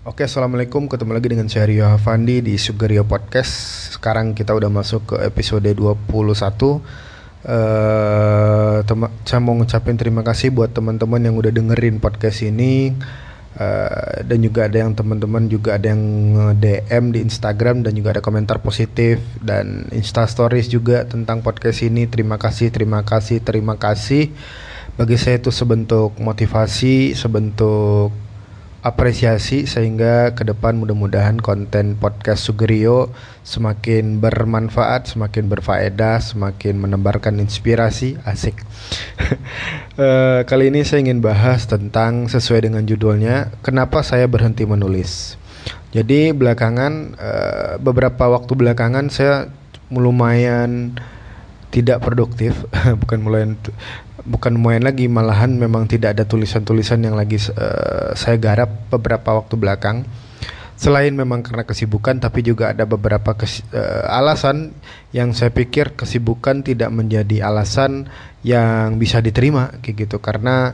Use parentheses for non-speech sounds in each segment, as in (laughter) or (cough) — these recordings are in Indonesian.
Oke, assalamualaikum. Ketemu lagi dengan saya Rio Hafandi di Sugerio Podcast. Sekarang kita udah masuk ke episode 21. Uh, saya mau ngucapin terima kasih buat teman-teman yang udah dengerin podcast ini. Uh, dan juga ada yang teman-teman juga ada yang DM di Instagram dan juga ada komentar positif dan Insta Stories juga tentang podcast ini. Terima kasih, terima kasih, terima kasih. Bagi saya itu sebentuk motivasi, sebentuk apresiasi sehingga ke depan mudah-mudahan konten podcast Sugerio semakin bermanfaat, semakin berfaedah, semakin menebarkan inspirasi. Asik. uh, (laughs) kali ini saya ingin bahas tentang sesuai dengan judulnya, kenapa saya berhenti menulis. Jadi belakangan uh, beberapa waktu belakangan saya lumayan tidak produktif, (laughs) bukan mulai bukan main lagi malahan memang tidak ada tulisan-tulisan yang lagi uh, saya garap beberapa waktu belakang. Selain memang karena kesibukan tapi juga ada beberapa kes, uh, alasan yang saya pikir kesibukan tidak menjadi alasan yang bisa diterima kayak gitu. Karena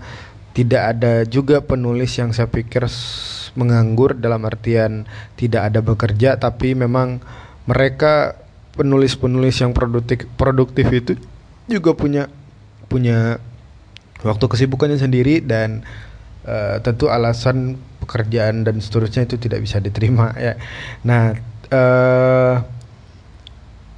tidak ada juga penulis yang saya pikir menganggur dalam artian tidak ada bekerja tapi memang mereka penulis-penulis yang produktif produktif itu juga punya punya waktu kesibukannya sendiri dan uh, tentu alasan pekerjaan dan seterusnya itu tidak bisa diterima ya. Nah, uh,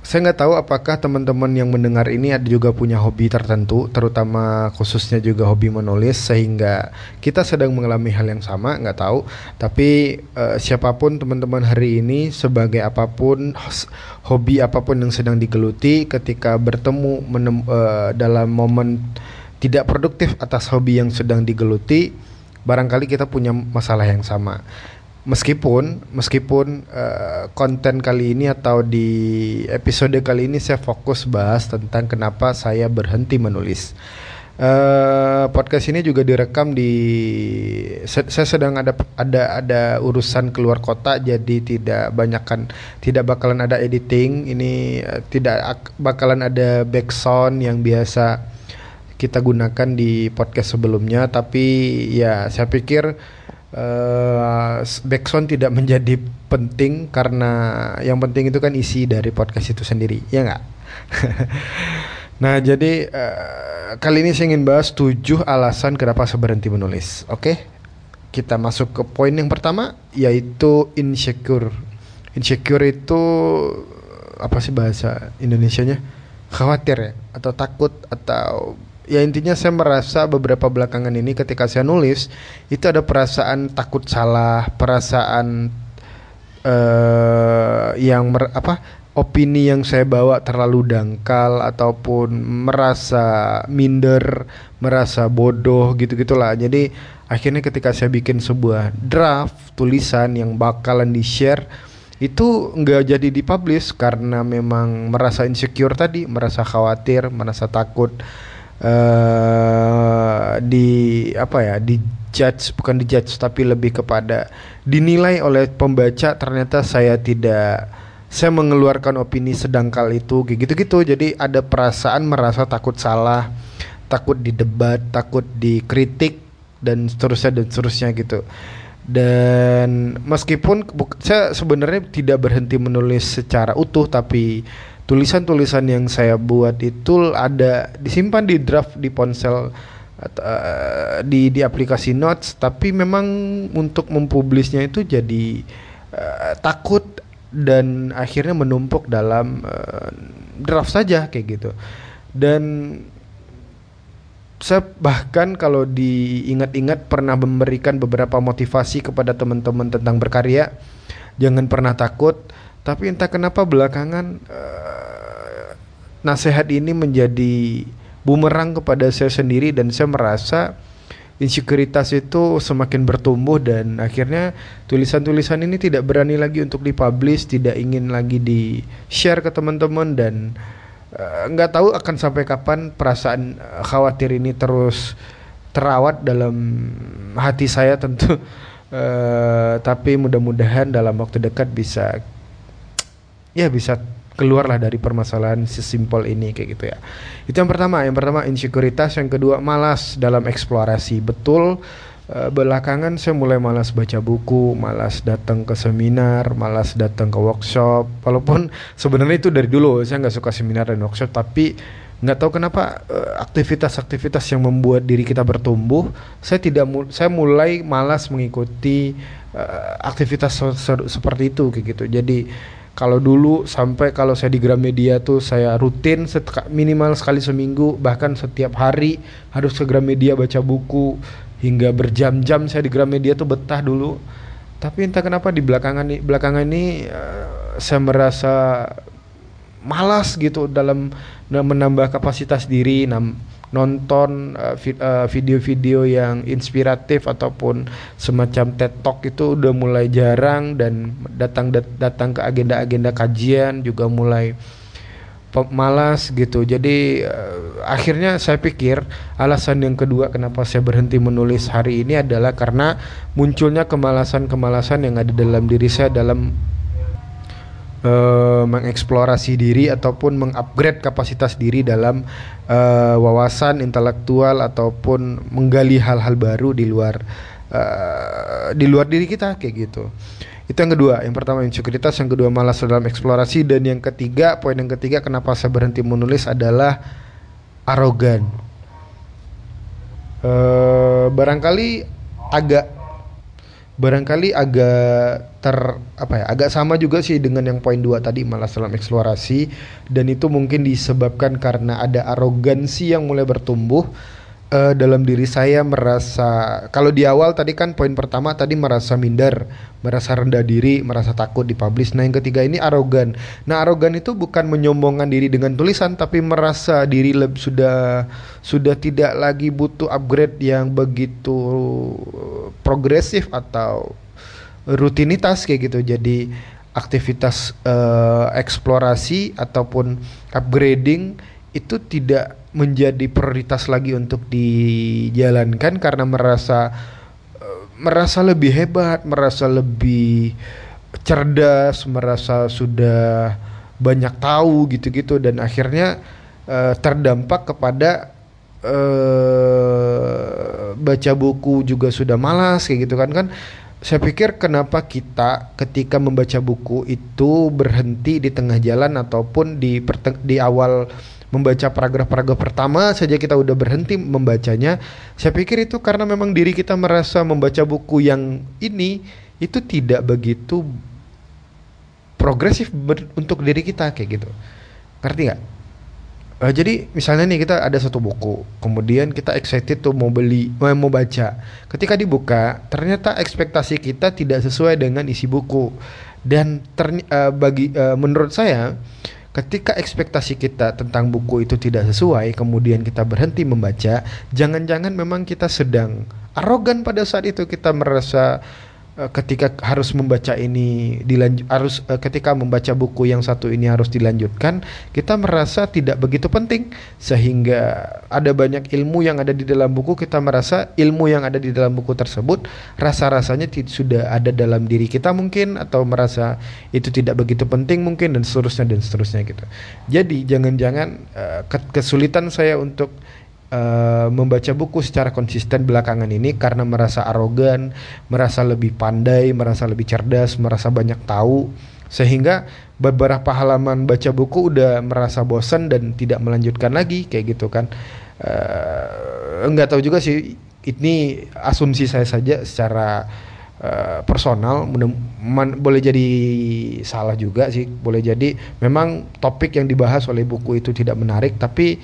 saya nggak tahu apakah teman-teman yang mendengar ini ada juga punya hobi tertentu, terutama khususnya juga hobi menulis, sehingga kita sedang mengalami hal yang sama, nggak tahu. Tapi uh, siapa pun teman-teman hari ini, sebagai apa pun hobi apa pun yang sedang digeluti, ketika bertemu menem, uh, dalam momen tidak produktif atas hobi yang sedang digeluti, barangkali kita punya masalah yang sama meskipun meskipun uh, konten kali ini atau di episode kali ini saya fokus bahas tentang kenapa saya berhenti menulis. Uh, podcast ini juga direkam di saya sedang ada ada ada urusan keluar kota jadi tidak banyakkan tidak bakalan ada editing ini uh, tidak bakalan ada background yang biasa kita gunakan di podcast sebelumnya tapi ya saya pikir uh, backsound tidak menjadi penting karena yang penting itu kan isi dari podcast itu sendiri ya nggak? (laughs) Nah jadi uh, kali ini saya ingin bahas tujuh alasan kenapa saya berhenti menulis oke? Okay? kita masuk ke poin yang pertama yaitu insecure. Insecure itu apa sih bahasa Indonesianya? Khawatir ya atau takut atau ya intinya saya merasa beberapa belakangan ini ketika saya nulis itu ada perasaan takut salah, perasaan uh, yang mer, apa opini yang saya bawa terlalu dangkal ataupun merasa minder, merasa bodoh gitu-gitulah. Jadi akhirnya ketika saya bikin sebuah draft tulisan yang bakalan di-share itu nggak jadi dipublish karena memang merasa insecure tadi, merasa khawatir, merasa takut uh, di apa ya di judge bukan di judge tapi lebih kepada dinilai oleh pembaca ternyata saya tidak saya mengeluarkan opini sedangkal itu gitu-gitu. Jadi ada perasaan merasa takut salah takut didebat takut dikritik dan seterusnya dan seterusnya gitu. Dan meskipun saya sebenarnya tidak berhenti menulis secara utuh tapi tulisan-tulisan yang saya buat itu ada disimpan di draft di ponsel uh, di di aplikasi notes. Tapi memang untuk mempublisnya itu jadi uh, takut dan akhirnya menumpuk dalam uh, draft saja kayak gitu. Dan saya bahkan kalau diingat-ingat pernah memberikan beberapa motivasi kepada teman-teman tentang berkarya. Jangan pernah takut. Tapi entah kenapa belakangan uh, nasihat ini menjadi bumerang kepada saya sendiri dan saya merasa insekuritas itu semakin bertumbuh dan akhirnya tulisan-tulisan ini tidak berani lagi untuk dipublish, tidak ingin lagi di share ke teman-teman dan eh, nggak uh, tahu akan sampai kapan perasaan uh, khawatir ini terus terawat dalam hati saya tentu. Uh, (laughs) tapi mudah-mudahan dalam waktu dekat bisa ya bisa keluarlah dari permasalahan sesimpel ini kayak gitu ya. Itu yang pertama, yang pertama insekuritas, yang kedua malas dalam eksplorasi. Betul uh, belakangan saya mulai malas baca buku, malas datang ke seminar, malas datang ke workshop. Walaupun sebenarnya itu dari dulu saya nggak suka seminar dan workshop, tapi nggak tahu kenapa uh, aktivitas-aktivitas yang membuat diri kita bertumbuh, saya tidak saya mulai malas mengikuti uh, aktivitas seperti itu kayak gitu. Jadi kalau dulu sampai kalau saya di Gramedia tuh saya rutin minimal sekali seminggu bahkan setiap hari harus ke Gramedia baca buku hingga berjam-jam saya di Gramedia tuh betah dulu. Tapi entah kenapa di belakangan ini belakangan ini uh, saya merasa malas gitu dalam menambah kapasitas diri nonton eh, eh, video-video yang inspiratif ataupun semacam TED Talk itu udah mulai jarang dan datang datang ke agenda-agenda kajian juga mulai malas gitu. Jadi uh, akhirnya saya pikir alasan yang kedua kenapa saya berhenti menulis hari ini adalah karena munculnya kemalasan-kemalasan yang ada dalam diri saya dalam uh, mengeksplorasi diri ataupun mengupgrade kapasitas diri dalam uh, wawasan intelektual ataupun menggali hal-hal baru di luar uh, di luar diri kita kayak gitu. Itu yang kedua. Yang pertama insekuritas, yang kedua malas dalam eksplorasi dan yang ketiga, poin yang ketiga kenapa saya berhenti menulis adalah arogan. Uh, barangkali agak barangkali agak ter apa ya agak sama juga sih dengan yang poin dua tadi malah dalam eksplorasi. Dan itu mungkin disebabkan karena ada arogansi yang mulai bertumbuh uh, dalam diri saya merasa kalau di awal tadi kan poin pertama tadi merasa minder, merasa rendah diri, merasa takut dipublish. Nah, yang ketiga ini arogan. Nah, arogan itu bukan menyombongkan diri dengan tulisan tapi merasa diri lebih sudah sudah tidak lagi butuh upgrade yang begitu progresif atau rutinitas kayak gitu. Jadi aktivitas uh, eksplorasi ataupun upgrading itu tidak menjadi prioritas lagi untuk dijalankan karena merasa uh, merasa lebih hebat, merasa lebih cerdas, merasa sudah banyak tahu gitu-gitu dan akhirnya uh, terdampak kepada uh, baca buku juga sudah malas kayak gitu kan kan. Saya pikir kenapa kita ketika membaca buku itu berhenti di tengah jalan ataupun di di awal membaca paragraf-paragraf pertama saja kita udah berhenti membacanya, saya pikir itu karena memang diri kita merasa membaca buku yang ini itu tidak begitu progresif untuk diri kita kayak gitu. Ngerti nggak? Uh, jadi misalnya nih kita ada satu buku, kemudian kita excited tuh mau beli, mau, mau baca. Ketika dibuka, ternyata ekspektasi kita tidak sesuai dengan isi buku. Dan uh, bagi uh, menurut saya ketika ekspektasi kita tentang buku itu tidak sesuai, kemudian kita berhenti membaca, jangan-jangan memang kita sedang arogan pada saat itu kita merasa ketika harus membaca ini dilanjut harus uh, ketika membaca buku yang satu ini harus dilanjutkan kita merasa tidak begitu penting. Sehingga ada banyak ilmu yang ada di dalam buku kita merasa ilmu yang ada di dalam buku tersebut rasa-rasanya sudah ada dalam diri kita mungkin atau merasa itu tidak begitu penting mungkin dan seterusnya dan seterusnya gitu. Jadi jangan-jangan uh, kesulitan saya untuk uh, membaca buku secara konsisten belakangan ini karena merasa arogan, merasa lebih pandai, merasa lebih cerdas, merasa banyak tahu. Sehingga beberapa halaman baca buku udah merasa bosan dan tidak melanjutkan lagi kayak gitu kan. Uh, tahu juga sih ini asumsi saya saja secara uh, personal man, boleh jadi salah juga sih. Boleh jadi memang topik yang dibahas oleh buku itu tidak menarik tapi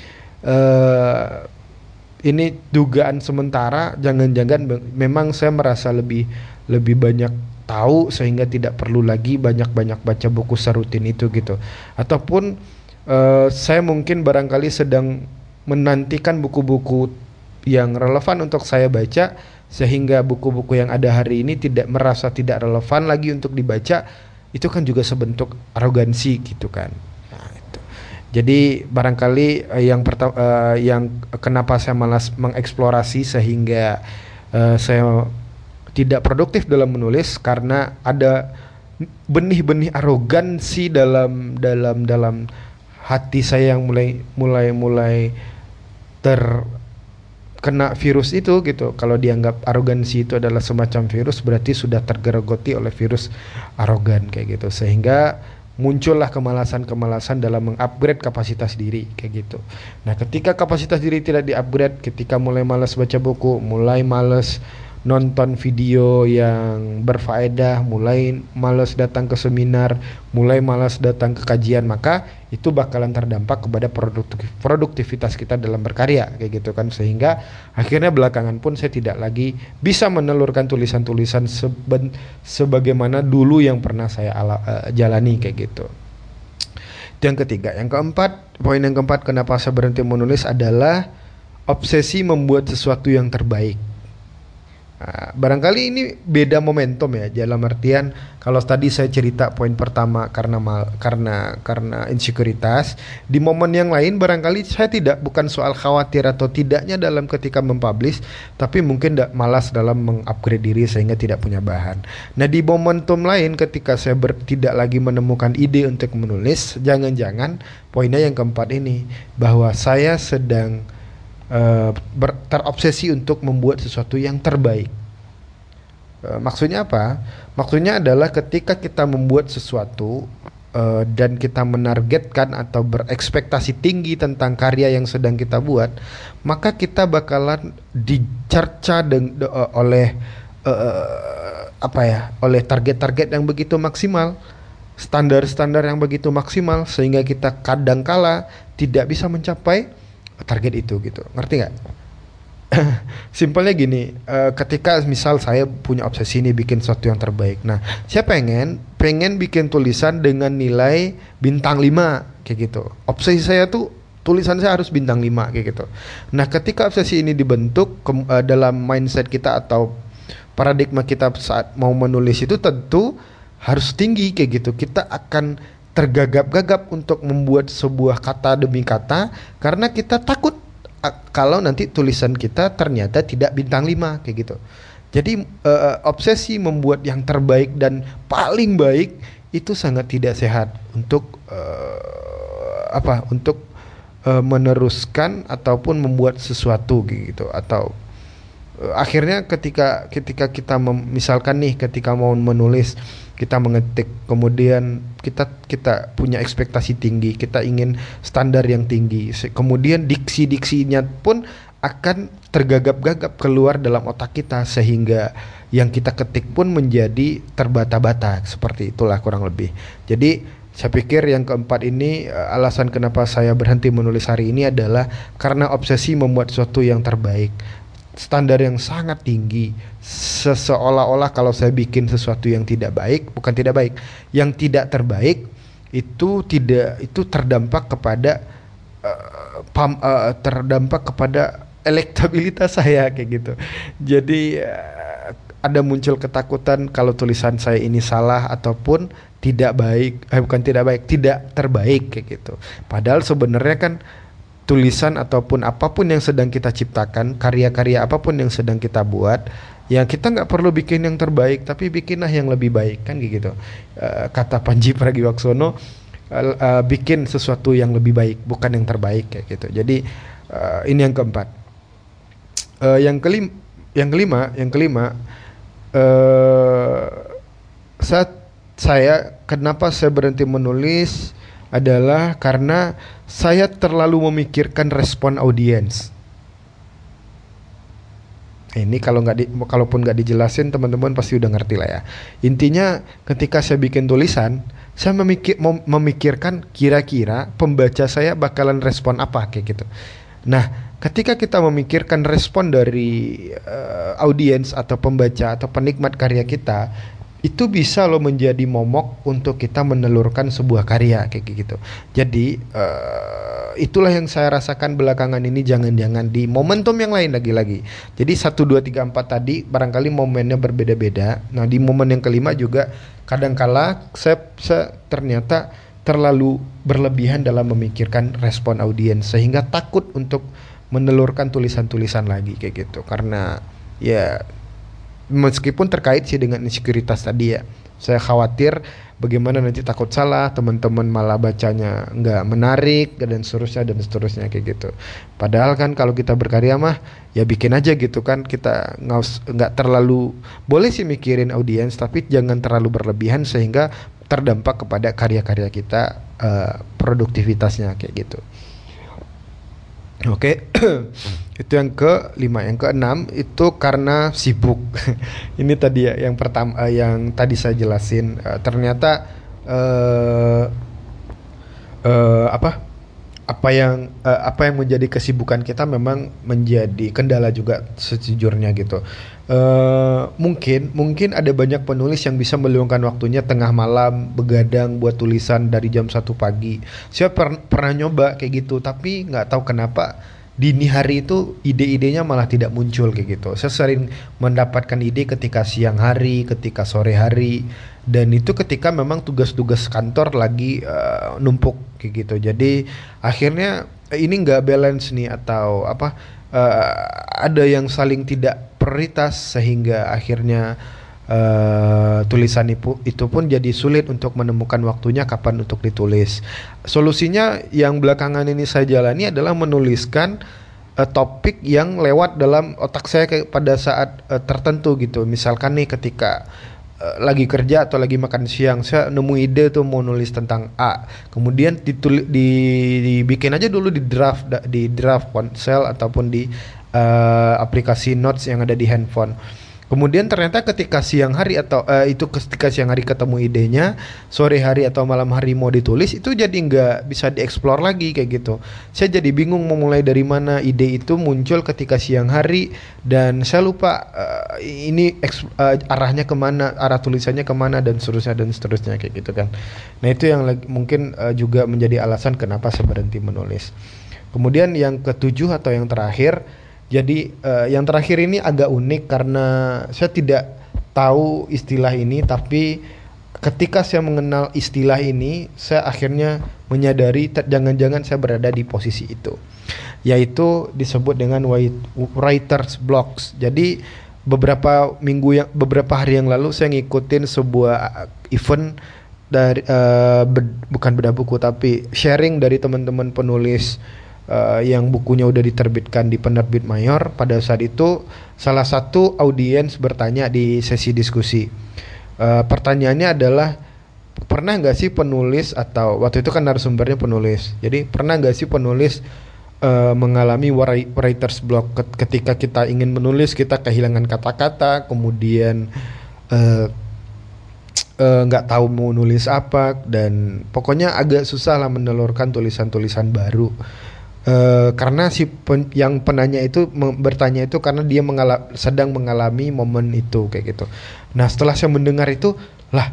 ini dugaan sementara jangan-jangan memang saya merasa lebih lebih banyak tahu sehingga tidak perlu lagi banyak-banyak baca buku serutin itu gitu. Ataupun uh, saya mungkin barangkali sedang menantikan buku-buku yang relevan untuk saya baca sehingga buku-buku yang ada hari ini tidak merasa tidak relevan lagi untuk dibaca itu kan juga sebentuk arogansi gitu kan jadi barangkali uh, yang pertama uh, yang kenapa saya malas mengeksplorasi sehingga uh, saya tidak produktif dalam menulis karena ada benih-benih arogansi dalam dalam dalam hati saya yang mulai mulai mulai ter kena virus itu gitu. Kalau dianggap arogansi itu adalah semacam virus berarti sudah tergerogoti oleh virus arogan kayak gitu. Sehingga muncullah kemalasan-kemalasan dalam mengupgrade kapasitas diri kayak gitu. Nah, ketika kapasitas diri tidak diupgrade, ketika mulai malas baca buku, mulai malas nonton video yang berfaedah, mulai malas datang ke seminar, mulai malas datang ke kajian, maka itu bakalan terdampak kepada produktivitas kita dalam berkarya kayak gitu kan sehingga akhirnya belakangan pun saya tidak lagi bisa menelurkan tulisan-tulisan seben, sebagaimana dulu yang pernah saya ala, uh, jalani kayak gitu. Yang ketiga, yang keempat, poin yang keempat kenapa saya berhenti menulis adalah obsesi membuat sesuatu yang terbaik Nah, barangkali ini beda momentum ya dalam artian kalau tadi saya cerita poin pertama karena mal, karena karena insekuritas di momen yang lain barangkali saya tidak bukan soal khawatir atau tidaknya dalam ketika mempublish tapi mungkin tidak malas dalam mengupgrade diri sehingga tidak punya bahan. Nah di momentum lain ketika saya ber, tidak lagi menemukan ide untuk menulis jangan-jangan poinnya yang keempat ini bahwa saya sedang uh, terobsesi untuk membuat sesuatu yang terbaik. Uh, maksudnya apa? Maksudnya adalah ketika kita membuat sesuatu uh, dan kita menargetkan atau berekspektasi tinggi tentang karya yang sedang kita buat, maka kita bakalan dicerca uh, oleh uh, apa ya? Oleh target-target yang begitu maksimal standar-standar yang begitu maksimal sehingga kita kadangkala tidak bisa mencapai target itu gitu. Ngerti nggak? (clears throat) Simpelnya gini uh, ketika misal saya punya obsesi ini bikin sesuatu yang terbaik. Nah saya pengen pengen bikin tulisan dengan nilai bintang 5 kayak gitu. Obsesi saya tuh tulisan saya harus bintang 5 kayak gitu. Nah ketika obsesi ini dibentuk ke, uh, dalam mindset kita atau paradigma kita saat mau menulis itu tentu harus tinggi kayak gitu. Kita akan tergagap-gagap untuk membuat sebuah kata demi kata karena kita takut kalau nanti tulisan kita ternyata tidak bintang 5 kayak gitu. Jadi uh, obsesi membuat yang terbaik dan paling baik itu sangat tidak sehat untuk uh, apa? Untuk uh, meneruskan ataupun membuat sesuatu gitu atau akhirnya ketika ketika kita misalkan nih ketika mau menulis kita mengetik kemudian kita kita punya ekspektasi tinggi kita ingin standar yang tinggi kemudian diksi-diksinya pun akan tergagap-gagap keluar dalam otak kita sehingga yang kita ketik pun menjadi terbata-bata seperti itulah kurang lebih. Jadi saya pikir yang keempat ini eh, alasan kenapa saya berhenti menulis hari ini adalah karena obsesi membuat sesuatu yang terbaik standar yang sangat tinggi. Seseolah-olah kalau saya bikin sesuatu yang tidak baik bukan tidak baik yang tidak terbaik itu tidak itu terdampak kepada uh, pam, uh, terdampak kepada elektabilitas (laughs) saya kayak gitu. Jadi uh, ada muncul ketakutan kalau tulisan saya ini salah ataupun tidak baik eh bukan tidak baik tidak terbaik kayak gitu. Padahal sebenarnya kan tulisan ataupun apa pun yang sedang kita ciptakan, karya-karya apa pun yang sedang kita buat, yang kita nggak perlu bikin yang terbaik, tapi bikinlah yang lebih baik kan gitu. Uh, kata Panji Pragiwaksono, uh, uh, bikin sesuatu yang lebih baik, bukan yang terbaik kayak gitu. Jadi uh, ini yang keempat. Uh, yang kelima, yang kelima, yang kelima, uh, saat saya kenapa saya berhenti menulis adalah karena saya terlalu memikirkan respon audiens. Ini kalau nggak di, kalaupun nggak dijelasin teman-teman pasti udah ngerti lah ya. Intinya ketika saya bikin tulisan, saya memikir, mem memikirkan kira-kira pembaca saya bakalan respon apa kayak gitu. Nah, ketika kita memikirkan respon dari uh, audiens atau pembaca atau penikmat karya kita, itu bisa lo menjadi momok untuk kita menelurkan sebuah karya kayak gitu. Jadi uh, itulah yang saya rasakan belakangan ini jangan-jangan di momentum yang lain lagi-lagi. Jadi satu dua tiga empat tadi barangkali momennya berbeda-beda. Nah, di momen yang kelima juga kadangkala saya, saya ternyata terlalu berlebihan dalam memikirkan respon audiens sehingga takut untuk menelurkan tulisan-tulisan lagi kayak gitu. Karena ya meskipun terkait sih dengan insekuritas tadi ya saya khawatir bagaimana nanti takut salah teman-teman malah bacanya nggak menarik dan seterusnya dan seterusnya kayak gitu. Padahal kan kalau kita berkarya mah ya bikin aja gitu kan kita nggak terlalu boleh sih mikirin audiens tapi jangan terlalu berlebihan sehingga terdampak kepada karya-karya kita uh, produktivitasnya kayak gitu Oke, okay. (clears throat) itu yang ke lima, yang ke enam itu karena sibuk. (laughs) Ini tadi ya yang pertama, uh, yang tadi saya jelasin. Uh, ternyata uh, uh, apa? Apa yang uh, apa yang menjadi kesibukan kita memang menjadi kendala juga sejujurnya gitu. Uh, mungkin mungkin ada banyak penulis yang bisa meluangkan waktunya tengah malam begadang buat tulisan dari jam satu pagi. Saya per pernah nyoba kayak gitu tapi nggak tahu kenapa dini hari itu ide-idenya malah tidak muncul kayak gitu. Saya sering mendapatkan ide ketika siang hari, ketika sore hari dan itu ketika memang tugas-tugas kantor lagi uh, numpuk kayak gitu. Jadi akhirnya ini nggak balance nih atau apa uh, ada yang saling tidak prioritas sehingga akhirnya uh, tulisan itu, pun jadi sulit untuk menemukan waktunya kapan untuk ditulis. Solusinya yang belakangan ini saya jalani adalah menuliskan uh, topik yang lewat dalam otak saya kayak pada saat uh, tertentu gitu. Misalkan nih ketika lagi kerja atau lagi makan siang saya nemu ide tuh mau nulis tentang A kemudian ditulis di, dibikin aja dulu di draft di draft ponsel ataupun di uh, aplikasi notes yang ada di handphone. Kemudian ternyata ketika siang hari atau uh, itu ketika siang hari ketemu idenya, sore hari atau malam hari mau ditulis itu jadi nggak bisa dieksplor lagi kayak gitu. Saya jadi bingung mau mulai dari mana ide itu muncul ketika siang hari dan saya lupa uh, ini uh, arahnya ke mana, arah tulisannya ke mana dan seterusnya dan seterusnya kayak gitu kan. Nah itu yang mungkin uh, juga menjadi alasan kenapa saya berhenti menulis. Kemudian yang ketujuh atau yang terakhir jadi uh, yang terakhir ini agak unik karena saya tidak tahu istilah ini tapi ketika saya mengenal istilah ini saya akhirnya menyadari jangan-jangan saya berada di posisi itu yaitu disebut dengan writers blocks. Jadi beberapa minggu yang beberapa hari yang lalu saya ngikutin sebuah event dari uh, bukan beda buku tapi sharing dari teman-teman penulis uh, yang bukunya udah diterbitkan di penerbit mayor pada saat itu salah satu audiens bertanya di sesi diskusi. Uh, pertanyaannya adalah pernah nggak sih penulis atau waktu itu kan narasumbernya penulis jadi pernah nggak sih penulis uh, mengalami writers block ketika kita ingin menulis kita kehilangan kata-kata kemudian nggak uh, tahu mau nulis apa dan pokoknya agak susah lah menelurkan tulisan-tulisan baru Uh, karena si pen, yang penanya itu bertanya itu karena dia mengala sedang mengalami momen itu kayak gitu. Nah setelah saya mendengar itu lah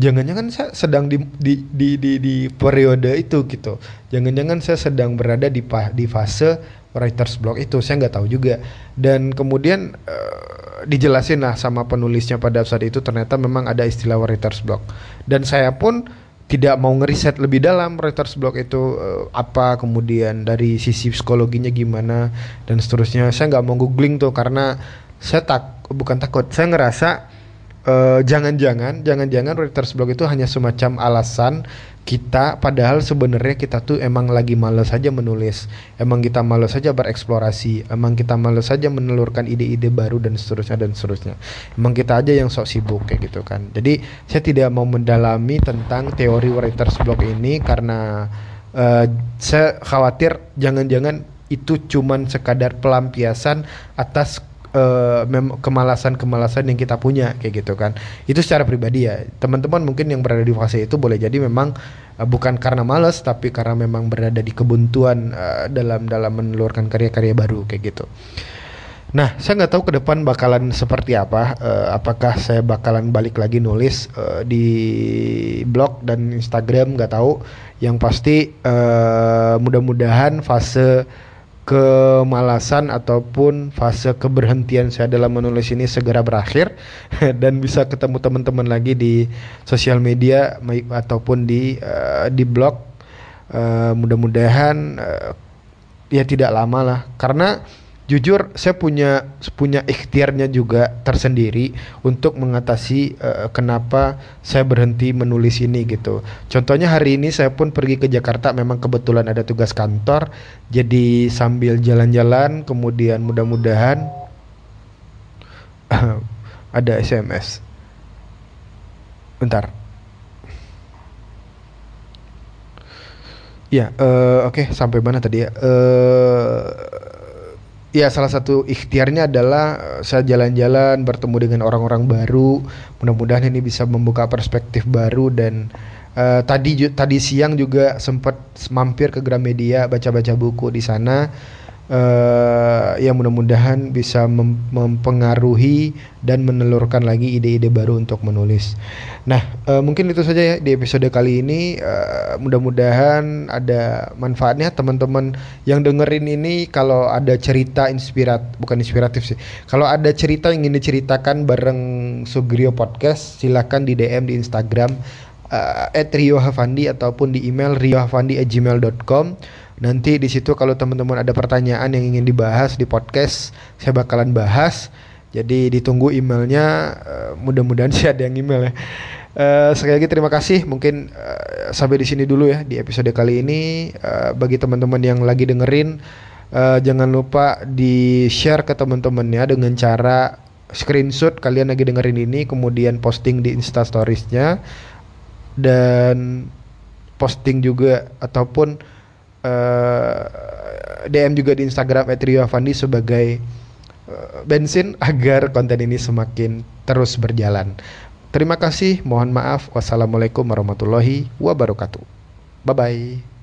jangan-jangan saya sedang di di di di, di periode itu gitu. Jangan-jangan saya sedang berada di di fase writers block itu saya nggak tahu juga. Dan kemudian uh, dijelasin lah sama penulisnya pada saat itu ternyata memang ada istilah writers block. Dan saya pun tidak mau ngeriset lebih dalam writer's block itu uh, apa kemudian dari sisi psikologinya gimana dan seterusnya. Saya nggak mau googling tuh karena saya tak bukan takut. Saya ngerasa uh, jangan-jangan jangan-jangan writer's block itu hanya semacam alasan kita padahal sebenarnya kita tuh emang lagi males saja menulis. Emang kita males saja bereksplorasi. Emang kita males saja menelurkan ide-ide baru dan seterusnya dan seterusnya. Emang kita aja yang sok sibuk kayak gitu kan. Jadi saya tidak mau mendalami tentang teori writer's block ini karena uh, saya khawatir jangan-jangan itu cuman sekadar pelampiasan atas uh, kemalasan-kemalasan yang kita punya kayak gitu kan. Itu secara pribadi ya. Teman-teman mungkin yang berada di fase itu boleh jadi memang uh, bukan karena malas tapi karena memang berada di kebuntuan uh, dalam dalam menelurkan karya-karya baru kayak gitu. Nah, saya nggak tahu ke depan bakalan seperti apa. Uh, apakah saya bakalan balik lagi nulis uh, di blog dan Instagram nggak tahu. Yang pasti uh, mudah-mudahan fase kemalasan ataupun fase keberhentian saya dalam menulis ini segera berakhir. (laughs) Dan bisa ketemu teman-teman lagi di sosial media ataupun di uh, di blog. Uh, mudah-mudahan uh, ya tidak lama lah. Karena jujur saya punya punya ikhtiarnya juga tersendiri untuk mengatasi uh, kenapa saya berhenti menulis ini gitu. Contohnya hari ini saya pun pergi ke Jakarta memang kebetulan ada tugas kantor jadi sambil jalan-jalan kemudian mudah-mudahan (laughs) ada SMS. Bentar. Ya, uh, oke okay, sampai mana tadi ya? Uh, ya salah satu ikhtiarnya adalah eh, saya jalan-jalan bertemu dengan orang-orang baru. Mudah-mudahan ini bisa membuka perspektif baru dan uh, tadi tadi siang juga sempat mampir ke Gramedia baca-baca buku di sana uh, ya mudah-mudahan bisa mem mempengaruhi dan menelurkan lagi ide-ide baru untuk menulis. Nah, uh, mungkin itu saja ya di episode kali ini. Uh, mudah-mudahan ada manfaatnya teman-teman yang dengerin ini. Kalau ada cerita inspirat, bukan inspiratif sih. Kalau ada cerita yang ingin diceritakan bareng Sugrio Podcast, silakan di DM di Instagram uh, @riohavandi ataupun di email riohavandi@gmail.com Nanti di situ kalau teman-teman ada pertanyaan yang ingin dibahas di podcast, saya bakalan bahas. Jadi ditunggu emailnya. Uh, mudah-mudahan sih ada yang email ya. Uh, sekali lagi terima kasih. Mungkin uh, sampai di sini dulu ya di episode kali ini. Uh, bagi teman-teman yang lagi dengerin, uh, jangan lupa di share ke teman-temannya dengan cara screenshot kalian lagi dengerin ini, kemudian posting di Insta Storiesnya dan posting juga ataupun eh, DM juga di Instagram @rioavandi sebagai uh, bensin agar konten ini semakin terus berjalan. Terima kasih, mohon maaf. Wassalamualaikum warahmatullahi wabarakatuh. Bye bye.